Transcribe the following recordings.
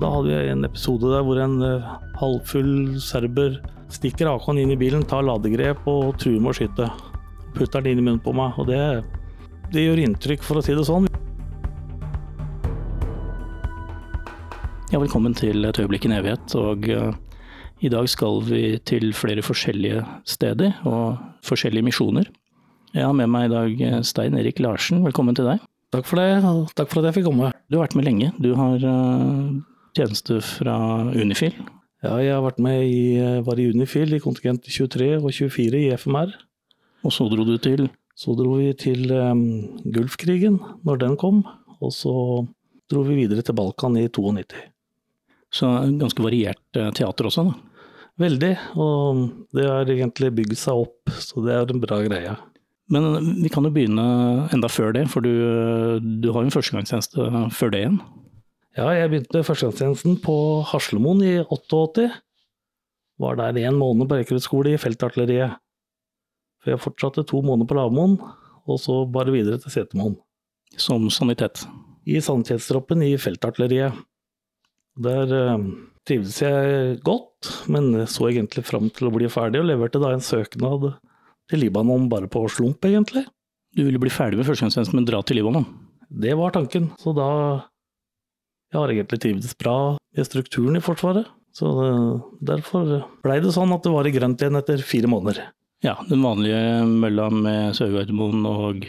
Da hadde vi en episode der hvor en uh, halvfull serber stikker AK-en inn i bilen, tar ladegrep og truer med å skyte. Putter den inn i munnen på meg, og det, det gjør inntrykk, for å si det sånn. Ja, velkommen til Et øyeblikk i en evighet. Og uh, i dag skal vi til flere forskjellige steder og forskjellige misjoner. Jeg har med meg i dag Stein Erik Larsen, velkommen til deg. Takk for det, og takk for at jeg fikk komme. Du har vært med lenge. Du har uh, tjeneste fra Unifil. Ja, jeg har vært med i, var i Unifil i kontingent 23 og 24 i FMR. Og så dro du til? Så dro vi til um, Gulfkrigen, når den kom. Og så dro vi videre til Balkan i 92. Så ganske variert teater også, da? Veldig, og det har egentlig bygd seg opp, så det er en bra greie. Men vi kan jo begynne enda før det, for du, du har jo en førstegangstjeneste før det igjen? Ja, jeg begynte førstegangstjenesten på Haslemoen i 88. Var der én måned på rekruttskole i feltartilleriet. For jeg fortsatte to måneder på Lavmoen, og så bare videre til Setermoen. Som sanitet? I sanitetstroppen i feltartilleriet. Der eh, trivdes jeg godt, men så egentlig fram til å bli ferdig, og leverte da en søknad til Libanon bare på slump, egentlig. Du ville bli ferdig med førstegangstjenesten, men dra til Libanon? Det var tanken, så da Jeg har egentlig trivdes bra med strukturen i Forsvaret, så derfor blei det sånn at det var i grønt igjen etter fire måneder. Ja, den vanlige mølla med Sør-Gardermoen og,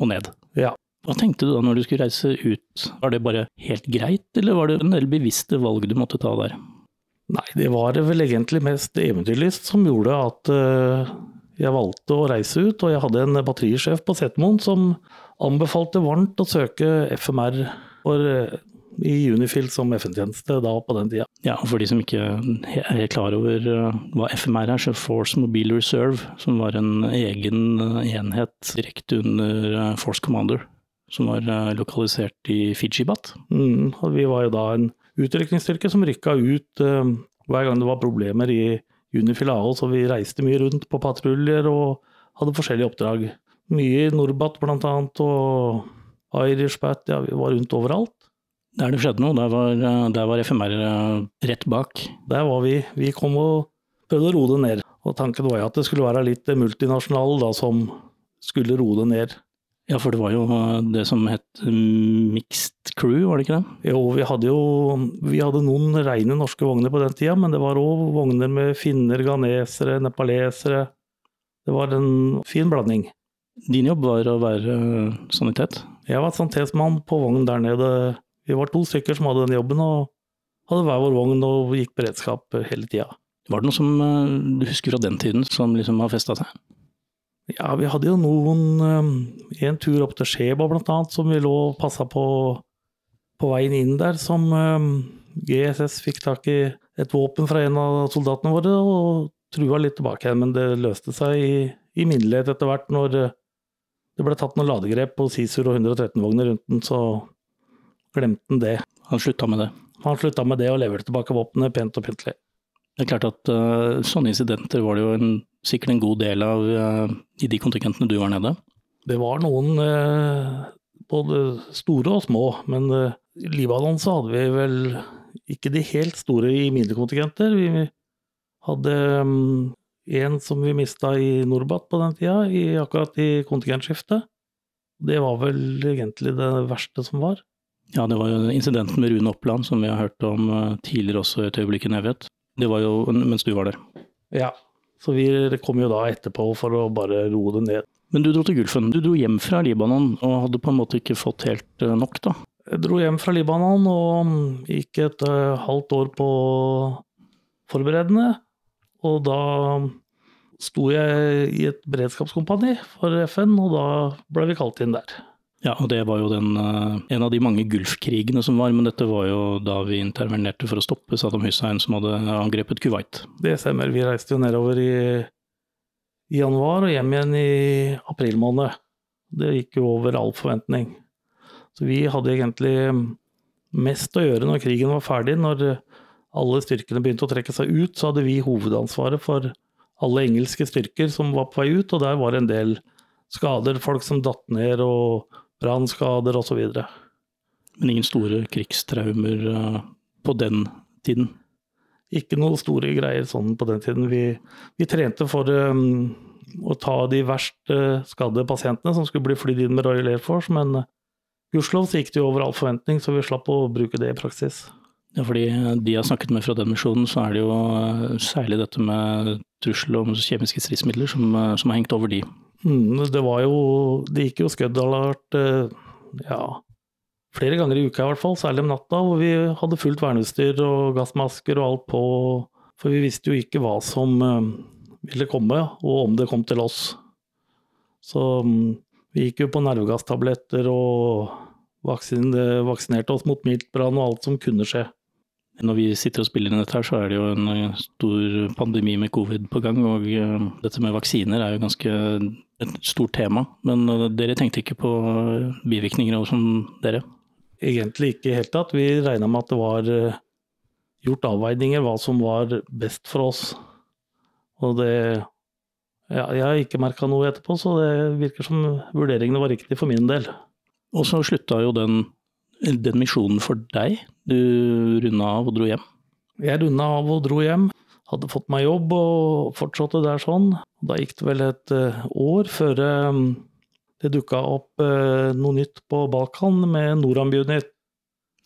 og ned. Ja. Hva tenkte du da når du skulle reise ut, var det bare helt greit, eller var det en del bevisste valg du måtte ta der? Nei, det var vel egentlig mest eventyrlyst som gjorde at uh, jeg valgte å reise ut, og jeg hadde en batterisjef på Setermoen som anbefalte varmt å søke FMR for, uh, i Unifil som FN-tjeneste da på den tida. Ja, for de som ikke er klar over uh, hva FMR er, så Force Mobile Reserve, som var en egen enhet direkte under Force Commander som var lokalisert i Fijibat. Mm, vi var jo da en utrykningsstyrke som rykka ut uh, hver gang det var problemer i Unifil AO, så vi reiste mye rundt på patruljer og hadde forskjellige oppdrag. Mye i Norbat annet, og Irishbat, ja, vi var rundt overalt. Der det skjedde noe, der var, der var FMR rett bak? Der var vi. Vi kom og prøvde å roe det ned. Og tanken var jo at det skulle være litt multinasjonal da, som skulle roe det ned. Ja, for det var jo det som het mixed crew, var det ikke det? Jo, vi hadde jo vi hadde noen rene norske vogner på den tida, men det var òg vogner med finner, ghanesere, nepalesere. Det var en fin blanding. Din jobb var å være sanitet? Jeg var sanitetsmann på vognen der nede. Vi var to stykker som hadde den jobben, og hadde hver vår vogn og gikk beredskap hele tida. Var det noe som du husker fra den tiden som liksom har festa seg? Ja, vi hadde jo noen En tur opp til Skjeba blant annet, som vi lå og passa på på veien inn der, som GSS fikk tak i et våpen fra en av soldatene våre og trua litt tilbake igjen, men det løste seg i, i minnelighet etter hvert når det ble tatt noen ladegrep på Sisur og 113-vogner rundt den, så glemte han det. Han slutta med det? Han slutta med det og leverte tilbake våpenet pent og pyntelig. Det er klart at uh, sånne incidenter var det jo en, sikkert en god del av uh, i de kontingentene du var nede? Det var noen uh, både store og små, men i Libanon så hadde vi vel ikke de helt store i mindre kontingenter. Vi hadde um, en som vi mista i Norbat på den tida, i, akkurat i kontingentskiftet. Det var vel egentlig det verste som var. Ja, det var jo incidenten med Rune Oppland som vi har hørt om tidligere også et øyeblikk i nevighet. Det var jo mens du var der. Ja. Så vi kom jo da etterpå for å bare roe det ned. Men du dro til Gulfen. Du dro hjem fra Libanon og hadde på en måte ikke fått helt eh, nok, da? Jeg dro hjem fra Libanon og gikk et uh, halvt år på forberedende. Og da sto jeg i et beredskapskompani for FN, og da ble vi kalt inn der. Ja, og det var jo den, uh, en av de mange Gulfkrigene som var, men dette var jo da vi intervenerte for å stoppe Saddam Hussein som hadde angrepet Kuwait. Det stemmer. Vi reiste jo nedover i, i januar og hjem igjen i april måned. Det gikk jo over all forventning. Så vi hadde egentlig mest å gjøre når krigen var ferdig. Når alle styrkene begynte å trekke seg ut, så hadde vi hovedansvaret for alle engelske styrker som var på vei ut, og der var det en del skader. Folk som datt ned, og brannskader osv. Men ingen store krigstraumer uh, på den tiden? Ikke noen store greier sånn på den tiden. Vi, vi trente for um, å ta de verst uh, skadde pasientene som skulle bli flydd inn med Royal Air Force, men uh, gudskjelov gikk det jo over all forventning, så vi slapp å bruke det i praksis. Ja, fordi de jeg har snakket med fra den misjonen, så er det jo særlig dette med trussel om kjemiske stridsmidler som, som har hengt over de. Mm, det var jo Det gikk jo skuddalert ja, flere ganger i uka i hvert fall, særlig om natta, hvor vi hadde fullt verneutstyr og gassmasker og alt på. For vi visste jo ikke hva som ville komme, og om det kom til oss. Så vi gikk jo på nervegasstabletter og vaksinerte oss mot miltbrann og alt som kunne skje. Når vi sitter og spiller inn dette her, så er det jo en stor pandemi med covid på gang. Og dette med vaksiner er jo ganske et stort tema. Men dere tenkte ikke på bivirkninger også, som dere? Egentlig ikke i det hele tatt. Vi regna med at det var gjort avveininger hva som var best for oss. Og det ja, Jeg har ikke merka noe etterpå, så det virker som vurderingene var riktige for min del. Og så slutta jo den, den misjonen for deg. Du runda av og dro hjem? Jeg runda av og dro hjem. Hadde fått meg jobb og fortsatte der sånn. Da gikk det vel et år før det dukka opp noe nytt på Balkan med Norambunit.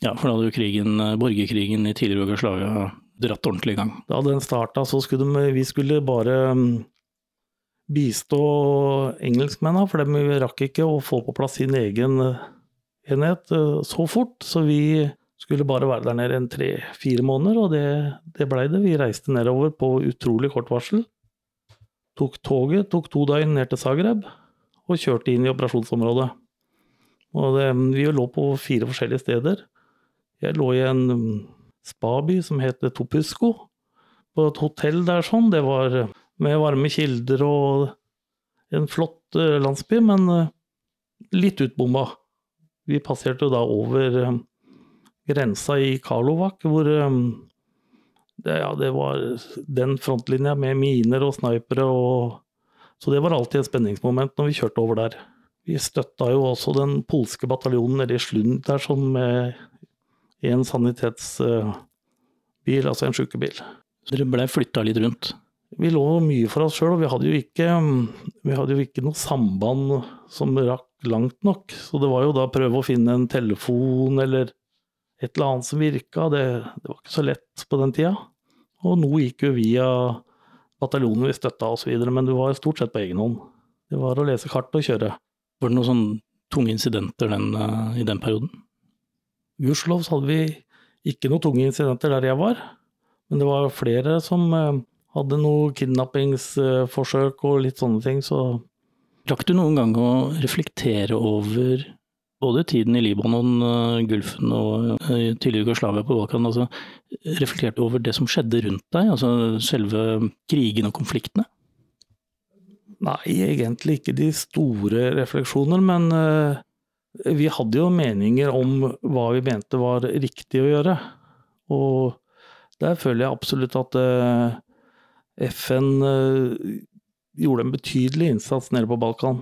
Ja, for da hadde jo krigen, borgerkrigen i tidligere Jugoslavia dratt ordentlig i gang. Da den starta, så skulle de, vi skulle bare bistå engelskmennene, for de rakk ikke å få på plass sin egen enhet så fort. Så vi skulle bare være der nede en tre-fire måneder, og det, det blei det. Vi reiste nedover på utrolig kort varsel. Tok toget, tok to døgn ned til Zagreb, og kjørte inn i operasjonsområdet. Og det, vi lå på fire forskjellige steder. Jeg lå i en spaby som het Topusko, på et hotell der sånn. Det var med varme kilder og en flott landsby, men litt utbomba. Vi passerte jo da over grensa i Karlovac, hvor det, ja, det var den frontlinja med miner og snipere og Så det var alltid et spenningsmoment når vi kjørte over der. Vi støtta jo også den polske bataljonen nede i Slund der som med en sanitetsbil, altså en sjukebil. Dere blei flytta litt rundt? Vi lå mye for oss sjøl, og vi hadde, ikke, vi hadde jo ikke noe samband som rakk langt nok. Så det var jo da å prøve å finne en telefon eller et eller annet som virka. Det, det var ikke så lett på den tida. Og noe gikk jo via bataljonen vi støtta osv., men du var stort sett på egen hånd. Det var å lese kart og kjøre. Var det noen sånn tunge incidenter den, i den perioden? Gudskjelov hadde vi ikke noen tunge incidenter der jeg var, men det var flere som hadde noen kidnappingsforsøk og litt sånne ting, så Rakk du noen gang å reflektere over både tiden i Libanon, Gulfen og tidligere Jugoslavia på Balkan, altså reflekterte over det som skjedde rundt deg, altså selve krigen og konfliktene? Nei, egentlig ikke de store refleksjoner, men vi hadde jo meninger om hva vi mente var riktig å gjøre. Og der føler jeg absolutt at FN gjorde en betydelig innsats nede på Balkan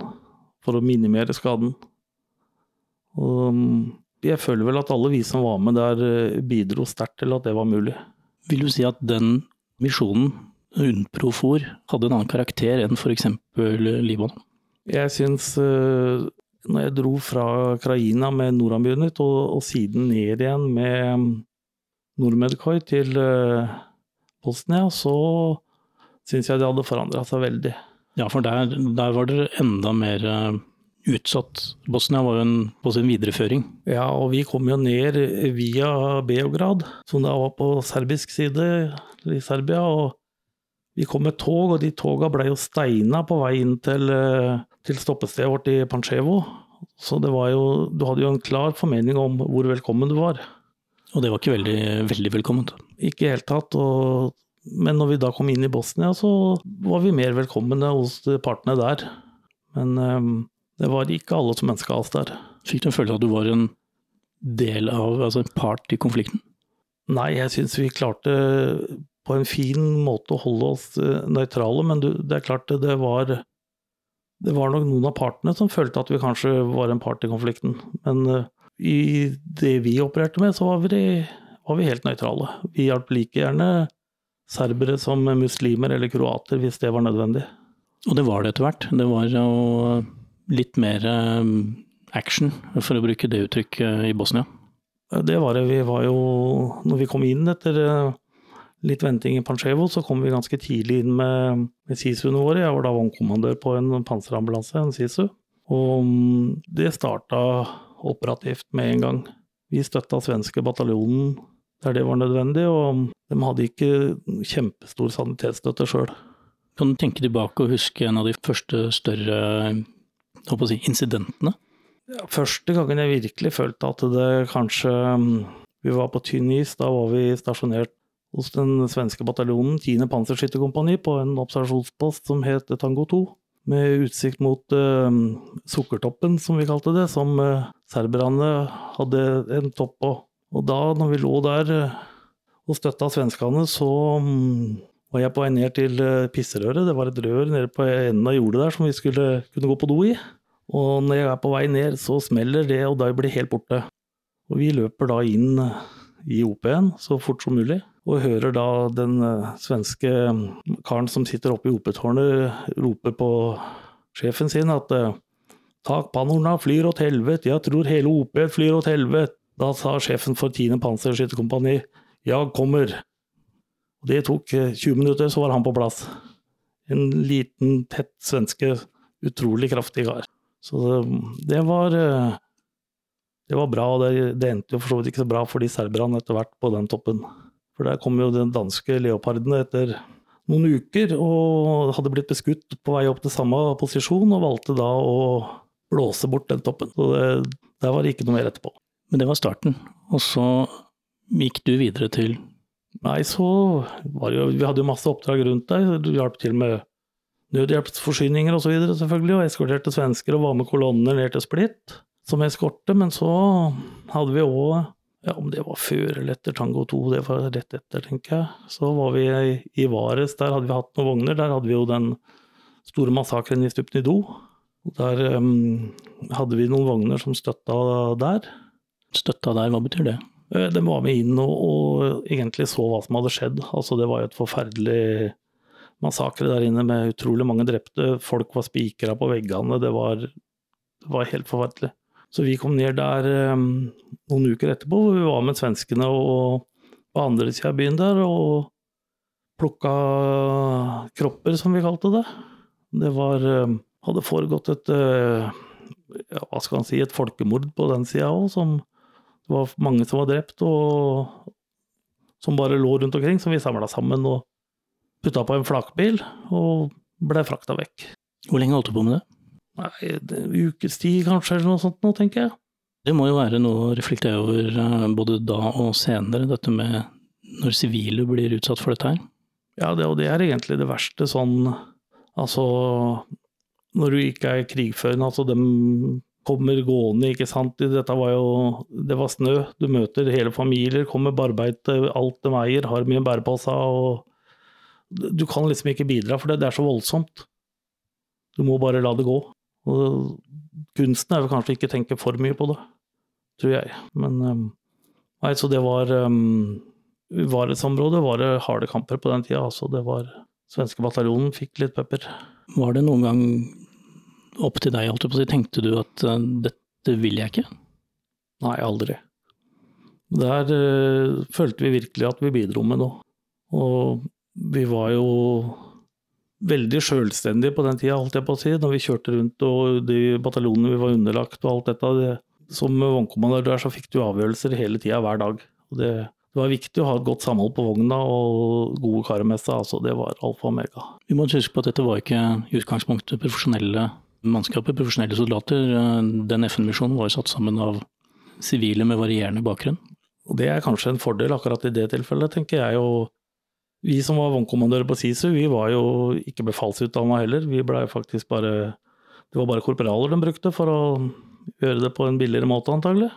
for å minimere skaden. Og jeg føler vel at alle vi som var med der, bidro sterkt til at det var mulig. Vil du si at den misjonen, UNPROFOR, hadde en annen karakter enn f.eks. Libanon? Jeg syns når jeg dro fra Kraina med Norambunit og, og siden ned igjen med Nordmedkoi til Bosnia, så syns jeg det hadde forandra seg veldig. Ja, for der, der var dere enda mer eh, utsatt. Bosnia var jo en, på sin videreføring. Ja, og vi kom jo ned via Beograd, som da var på serbisk side i Serbia. og vi kom med tog, og de toga ble jo steina på vei inn til, eh, til stoppestedet vårt i Panchevo. Så det var jo, du hadde jo en klar formening om hvor velkommen du var. Og det var ikke veldig, veldig velkomment. Ikke i det hele tatt. Og, men når vi da kom inn i Bosnia, så var vi mer velkomne hos partene der. Men um, det var ikke alle som ønska oss der. Fikk du en følelse av at du var en del av, altså en part i konflikten? Nei, jeg syns vi klarte på en fin måte å holde oss eh, nøytrale, men det er klart det var det var nok noen av partene som følte at vi kanskje var en part i konflikten. Men uh, i det vi opererte med, så var vi, var vi helt nøytrale. Vi hjalp like gjerne serbere som muslimer eller kroater hvis det var nødvendig. Og det var det etter hvert. Det var jo litt mer eh, action, for å bruke det uttrykket, i Bosnia? Det var det. Vi var jo Når vi kom inn etter uh, litt venting i Panchevo, så kom vi ganske tidlig inn med, med SISU-ene våre. Jeg var da vognkommandør på en panserambulanse, en SISU. Og mm, det starta operativt med en gang. Vi støtta svenske bataljonen der det var nødvendig, og de hadde ikke kjempestor sanitetsstøtte sjøl. Kan du tenke tilbake og huske en av de første større si, incidentene? Ja, første gangen jeg virkelig følte at det kanskje mm, Vi var på tynn is. Da var vi stasjonert hos den svenske bataljonen 10. panserskytterkompani på en observasjonspost som het Tango 2, med utsikt mot uh, Sukkertoppen, som vi kalte det, som uh, serberne hadde en topp på. Og da, når vi lå der uh, og støtta svenskene, så um, var jeg på vei ned til pisserøret. Det var et rør nede på enden av jordet der som vi skulle kunne gå på do i. Og når jeg er på vei ned, så smeller det, og da blir jeg helt borte. Og vi løper da inn i OP-en så fort som mulig og hører da den svenske mm, karen som sitter oppe i OP-tårnet rope på sjefen sin at Tak takpannorna flyr åt helvete, jeg tror hele OP flyr åt helvete. Da sa sjefen for 10. panserskytterkompani ja, kommer. Det tok 20 eh, minutter, så var han på plass. En liten, tett svenske, utrolig kraftig kar. Så det, det var det var bra, og det, det endte jo for så vidt ikke så bra for de serberne etter hvert på den toppen. For der kom jo den danske leopardene etter noen uker og hadde blitt beskutt på vei opp til samme posisjon, og valgte da å blåse bort den toppen. Så det, der var det ikke noe mer etterpå. Men det var starten, og så gikk du videre til Nei, så var jo Vi hadde jo masse oppdrag rundt der. Du hjalp til med nødhjelpsforsyninger osv., selvfølgelig, og eskorterte svensker og var med kolonner ned til Splitt som eskorte. Men så hadde vi òg ja, om det var før eller etter Tango 2, det var rett etter, tenker jeg. Så var vi i Vares, der hadde vi hatt noen vogner. Der hadde vi jo den store massakren i Stupnido. Der um, hadde vi noen vogner som støtta der. Støtta der, hva betyr det? Eh, de var med inn og, og, egentlig så hva som hadde skjedd. Altså, det var jo et forferdelig massakre der inne med utrolig mange drepte. Folk var spikra på veggene. Det var, det var helt forferdelig. Så vi kom ned der um, noen uker etterpå, hvor vi var med svenskene og på andre sida av byen der og plukka kropper, som vi kalte det. Det var um, hadde foregått et uh, ja, hva skal man si, et folkemord på den sida òg, som det var mange som var drept, og som bare lå rundt omkring, som vi samla sammen og putta på en flakbil og ble frakta vekk. Hvor lenge holdt du på med det? Nei, ukes tid kanskje, eller noe sånt nå, tenker jeg. Det må jo være noe å reflektere over eh, både da og senere, dette med når sivile blir utsatt for dette her. Ja, det, og det er egentlig det verste sånn Altså, når du ikke er krigførende, altså dem kommer gående, ikke sant. Dette var jo Det var snø. Du møter hele familier, kommer barbeite, alt de eier, har mye bærepassa og Du kan liksom ikke bidra, for det, det er så voldsomt. Du må bare la det gå. Og kunsten er vel kanskje ikke tenke for mye på det, tror jeg. Men um, nei, så det var um, Varetsområdet var det harde kamper på den tida. Altså det var Svenske bataljonen fikk litt pepper. Var det noen gang opp til deg, holdt jeg på å si, tenkte du at uh, dette vil jeg ikke? Nei, aldri. Der uh, følte vi virkelig at vi bidro med noe. Og vi var jo veldig sjølstendige på den tida, holdt jeg på å si. Når vi kjørte rundt og de bataljonene vi var underlagt og alt dette. Det, som vognkommandør der så fikk du avgjørelser hele tida, hver dag. Og det, det var viktig å ha et godt samhold på vogna og gode karer med seg. Altså, det var alfa og omega. Vi må huske på at dette var ikke i utgangspunktet profesjonelle mannskaper, profesjonelle soldater. Den FN-misjonen var jo satt sammen av sivile med varierende bakgrunn. Og det er kanskje en fordel akkurat i det tilfellet, tenker jeg. Og vi som var vognkommandører på SISU, vi var jo ikke befalsutdanna heller. Vi blei faktisk bare Det var bare korporaler de brukte for å gjøre det på en billigere måte, antagelig.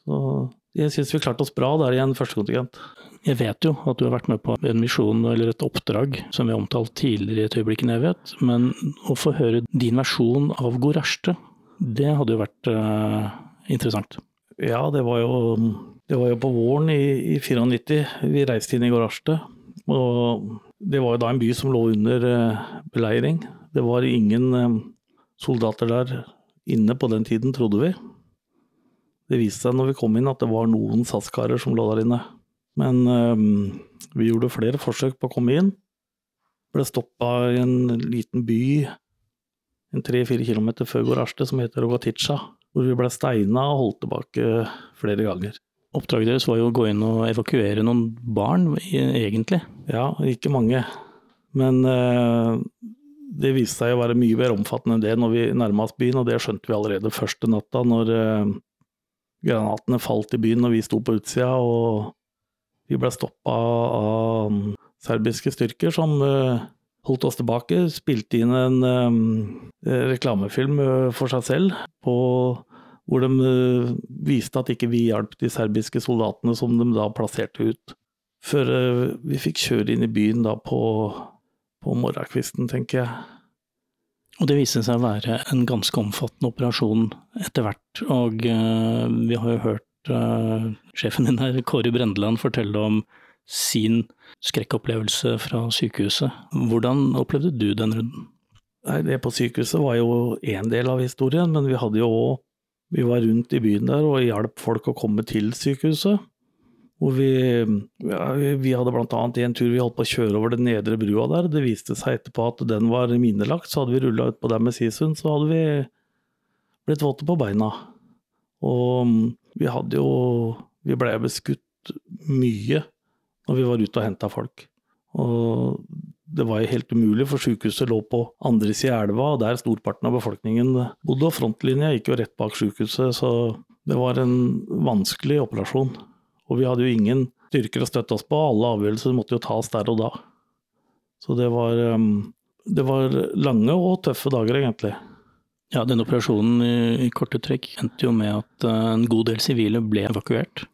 Så jeg syns vi klarte oss bra der i en førstekontingent. Jeg vet jo at du har vært med på en misjon eller et oppdrag som vi har omtalt tidligere i et øyeblikk i evighet, men å få høre din versjon av Gorasjte, det hadde jo vært uh, interessant. Ja, det var jo, det var jo på våren i, i 94 vi reiste inn i Gorasjte. Og det var jo da en by som lå under uh, beleiring. Det var ingen uh, soldater der inne på den tiden, trodde vi. Det viste seg når vi kom inn at det var noen SAS-karer som lå der inne. Men um, vi gjorde flere forsøk på å komme inn. Ble stoppa i en liten by en tre-fire kilometer før Gorashte som heter Rogatica, hvor vi ble steina og holdt tilbake flere ganger. Oppdraget deres var jo å gå inn og evakuere noen barn, egentlig? Ja, ikke mange. Men uh, det viste seg å være mye mer omfattende enn det når vi nærma oss byen, og det skjønte vi allerede første natta når uh, granatene falt i byen når vi sto på utsida, og vi ble stoppa av serbiske styrker som uh, holdt oss tilbake. Spilte inn en um, reklamefilm uh, for seg selv på, hvor de uh, viste at ikke vi hjalp de serbiske soldatene som de da plasserte ut. Før vi fikk kjøre inn i byen da på, på morgenkvisten, tenker jeg. Og det viste seg å være en ganske omfattende operasjon etter hvert. Og uh, vi har jo hørt uh, sjefen din her, Kåre Brendeland, fortelle om sin skrekkopplevelse fra sykehuset. Hvordan opplevde du den runden? Nei, Det på sykehuset var jo én del av historien, men vi hadde jo òg Vi var rundt i byen der og hjalp folk å komme til sykehuset. Hvor vi, ja, vi hadde bl.a. en tur vi holdt på å kjøre over den nedre brua der. Det viste seg etterpå at den var minelagt, så hadde vi rulla utpå der med Sisund, så hadde vi blitt våte på beina. Og vi hadde jo Vi blei beskutt mye når vi var ute og henta folk. Og det var jo helt umulig, for sykehuset lå på andre sida av elva, og der storparten av befolkningen bodde. Og frontlinja gikk jo rett bak sykehuset, så det var en vanskelig operasjon. Og vi hadde jo ingen styrker å støtte oss på, alle avgjørelser måtte jo tas der og da. Så det var, um, det var lange og tøffe dager, egentlig. Ja, denne operasjonen i, korte trekk endte jo med at uh, en god del sivile ble evakuert.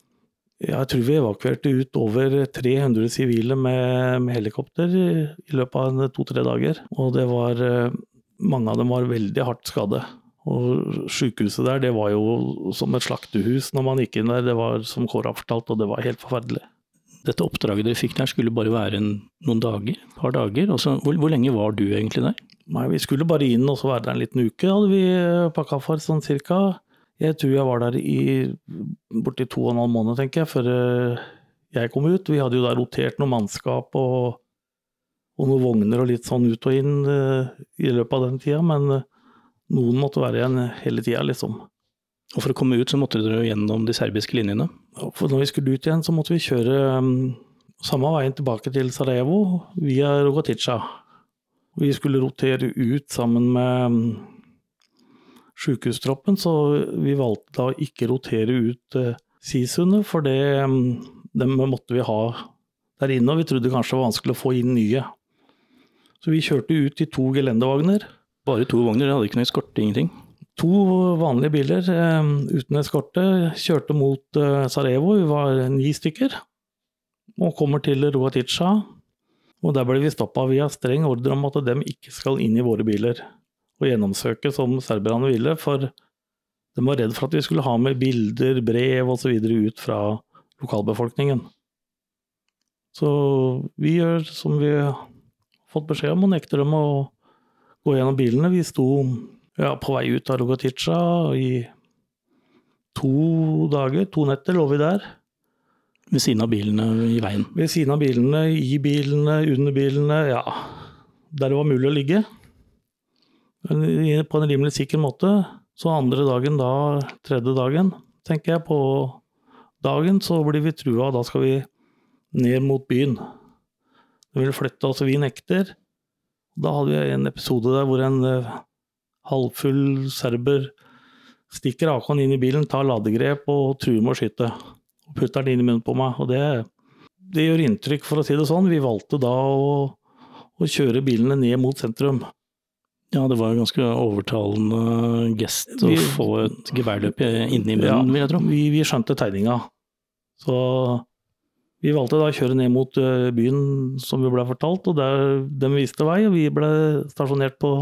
Jeg tror vi evakuerte ut over 300 sivile med, med helikopter i, i løpet av to-tre dager. Og det var uh, Mange av dem var veldig hardt skadde. Og sykehuset der, det var jo som et slaktehus når man gikk inn der. Det var som Kåre har fortalt, og det var helt forferdelig. Dette oppdraget dere fikk der skulle bare være en, noen dager? Et par dager? Også, hvor, hvor, lenge var du egentlig der? Nei, Vi skulle bare inn og så være der en liten uke, hadde vi eh, pakka for, sånn cirka. Jeg tror jeg var der i borti to og en halv måned, tenker jeg, før eh, jeg kom ut. Vi hadde jo da rotert noe mannskap og, og noen vogner og litt sånn ut og inn uh, i løpet av den tida, men noen måtte være igjen hele tida, liksom. Og for å komme ut så måtte dere gjennom de serbiske linjene? For når vi skulle ut igjen, så måtte vi kjøre um, samme veien tilbake til Sarajevo via Rogatica. Vi skulle rotere ut sammen med um, sjukehustroppen, så vi valgte da å ikke rotere ut uh, Sisundet, for det um, dem måtte vi ha der inne, og vi trodde kanskje det var vanskelig å få inn nye. Så vi kjørte ut i to gelendevogner bare to vogner, det hadde ikke noe eskorte, ingenting? To vanlige biler eh, uten eskorte kjørte mot eh, Sarajevo, vi var ni stykker. Og kommer til Roatica, og der ble vi stoppa. Vi har streng ordre om at de ikke skal inn i våre biler og gjennomsøke som serberne ville, for de var redd for at vi skulle ha med bilder, brev osv. ut fra lokalbefolkningen. Så vi gjør som vi har fått beskjed om, og nekter dem å gå gjennom bilene. Vi sto ja, på vei ut av Rogatica i to dager, to netter lå vi der. Ved siden av bilene i veien? Ved siden av bilene, i bilene, under bilene, ja. der det var mulig å ligge. På en rimelig sikker måte. Så andre dagen da, tredje dagen, tenker jeg, på dagen så blir vi trua, da skal vi ned mot byen. De vil flytte oss, vi nekter. Da hadde vi en episode der hvor en uh, halvfull serber stikker AK-en inn i bilen, tar ladegrep og truer med å skyte. Og putter den inn i munnen på meg. Og det, det gjør inntrykk, for å si det sånn. Vi valgte da å, å kjøre bilene ned mot sentrum. Ja, det var en ganske overtalende gest å vi, få et geværløp inni munnen, ja, vil jeg tro. Vi, vi, skjønte tegninga. Så vi valgte da å kjøre ned mot eh, byen som vi ble fortalt, og der de viste vei. Og vi ble stasjonert på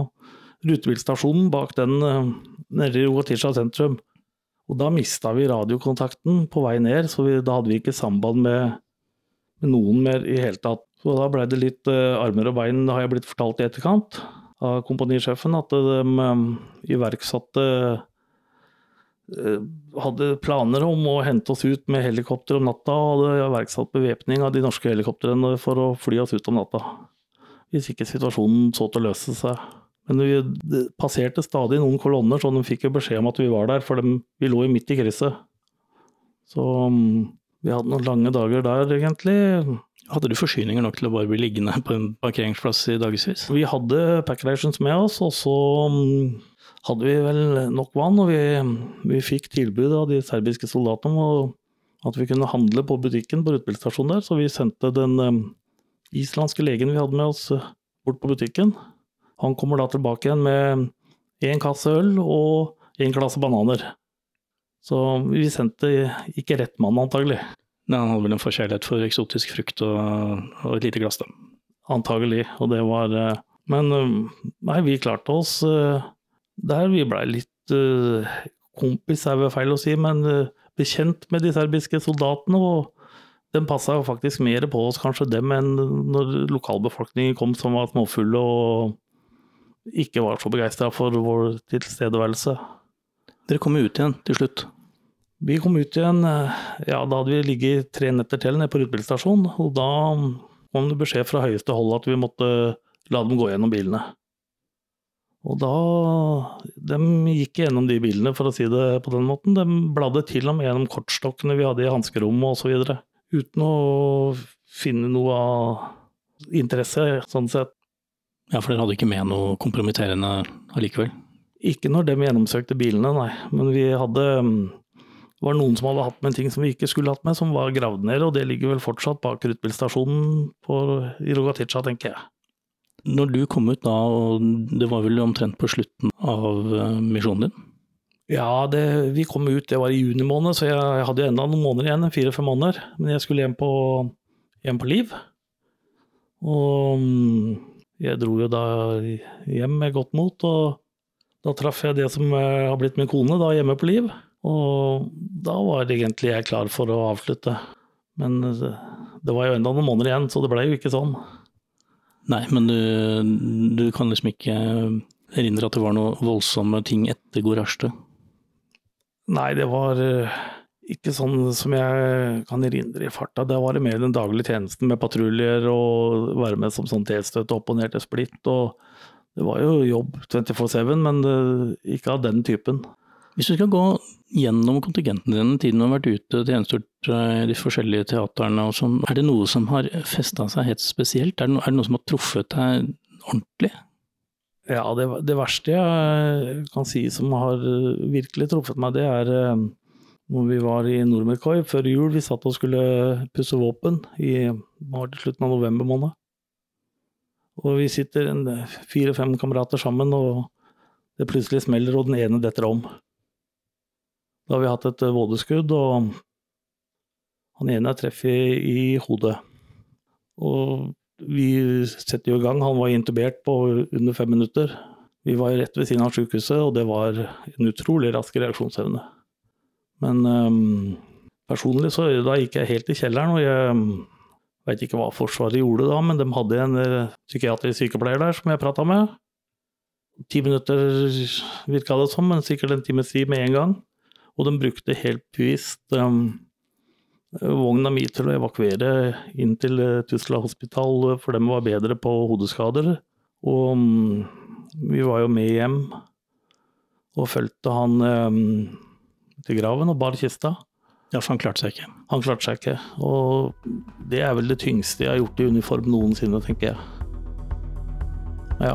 rutebilstasjonen bak den eh, nede i Rogatisha sentrum. Og da mista vi radiokontakten på vei ned, så vi, da hadde vi ikke samband med, med noen mer i hele tatt. Så da ble det litt uh, armer og bein, har jeg blitt fortalt i etterkant av kompanisjefen at de um, iverksatte hadde planer om å hente oss ut med helikopter om natta, og hadde iverksatt bevæpning av de norske helikoptrene for å fly oss ut om natta. Hvis ikke situasjonen så til å løse seg. Men vi passerte stadig noen kolonner, så de fikk jo beskjed om at vi var der, for de, vi lå jo midt i krysset. Så um, vi hadde noen lange dager der, egentlig. Hadde du forsyninger nok til å bare bli liggende på en parkeringsplass i dagevis? Vi hadde packrations med oss, og så um, hadde vi vel nok vann. Og vi, vi fikk tilbud av de serbiske soldatene om at vi kunne handle på butikken på rutebilstasjonen der, så vi sendte den um, islandske legen vi hadde med oss, uh, bort på butikken. Han kommer da tilbake igjen med én kasse øl og én klasse bananer. Så vi sendte ikke rett mann, antagelig. Nei, Han hadde vel en forkjærlighet for eksotisk frukt og, og, et lite glass, da. Antagelig, og det var eh, Men eh, nei, vi klarte oss eh, der. Vi blei litt kompis, er vel feil å si, men bekjent med de serbiske soldatene. og de passa faktisk mer på oss, kanskje dem, enn når lokalbefolkningen kom som var småfulle og ikke var så begeistra for vår tilstedeværelse. Dere kom ut igjen til slutt? Vi kom ut igjen, eh, ja da hadde vi ligget tre netter til nede på rutebilstasjonen. Og da kom det beskjed fra høyeste hold at vi måtte la dem gå gjennom bilene. Og da De gikk gjennom de bilene, for å si det på den måten. De bladde til og med gjennom kortstokkene vi hadde i hanskerommet osv. Uten å finne noe av interesse, sånn sett. Ja, for dere hadde ikke med noe kompromitterende allikevel? Ikke når de gjennomsøkte bilene, nei. Men vi hadde det var noen som hadde hatt med en ting som vi ikke skulle hatt med, som var gravd ned, og det ligger vel fortsatt bak rutebilstasjonen i Rogatica, tenker jeg. Når du kom ut da, og det var vel omtrent på slutten av eh, misjonen din? Ja, det, vi kom ut, det var i juni måned, så jeg, jeg hadde enda noen måneder igjen, fire-fem måneder. Men jeg skulle hjem på, hjem på Liv. Og mm, jeg dro jo da hjem med godt mot, og da traff jeg det som eh, har blitt min kone da hjemme på Liv. Og da var egentlig jeg klar for å avslutte. Men det var jo enda noen måneder igjen, så det ble jo ikke sånn. Nei, men du, du kan liksom ikke erindre at det var noe voldsomme ting etter Gorasjte? Nei, det var eh, ikke sånn som jeg kan erindre i farta. Det var mer den daglige tjenesten med patruljer og være med som sånn T-støtte opp og ned til splitt. Og det var jo jobb 24-7, men det, ikke av den typen. Hvis du skal gå gjennom kontingenten din, tiden du har vært ute, tjenestegjort eh, i de forskjellige teaterne og sånn, er det noe som har festa seg helt spesielt? Er det, noe, er det noe som har truffet deg ordentlig? Ja, det, det, verste jeg kan si som har virkelig truffet meg, det er eh, når vi var i Nordmørkoi før jul. Vi satt og skulle pusse våpen i slutten av november måned. Og vi sitter fire-fem kamerater sammen, og det plutselig smeller, og den ene detter om. Da har vi hatt et eh, vådeskudd, og han ene er treffet i hodet. Og vi setter jo i gang. Han var intubert på under fem minutter. Vi var rett ved siden av sykehuset, og det var en utrolig rask reaksjonsevne. Men um, personlig så da gikk jeg helt i kjelleren, og jeg veit ikke hva Forsvaret gjorde da, men de hadde en uh, psykiatrisk sykepleier der som jeg prata med. Ti minutter virka det som, men sikkert en times tid med en gang. Og de brukte helt bevisst um, vogna mi til å evakuere inn til Tyskland hospital, for de var bedre på hodeskader Og um, vi var jo med hjem og fulgte han um, til graven og bar kista. Ja, for han klarte seg ikke. Han klarte seg ikke. Og det er vel det tyngste jeg har gjort i uniform noensinne, tenker jeg. Ja.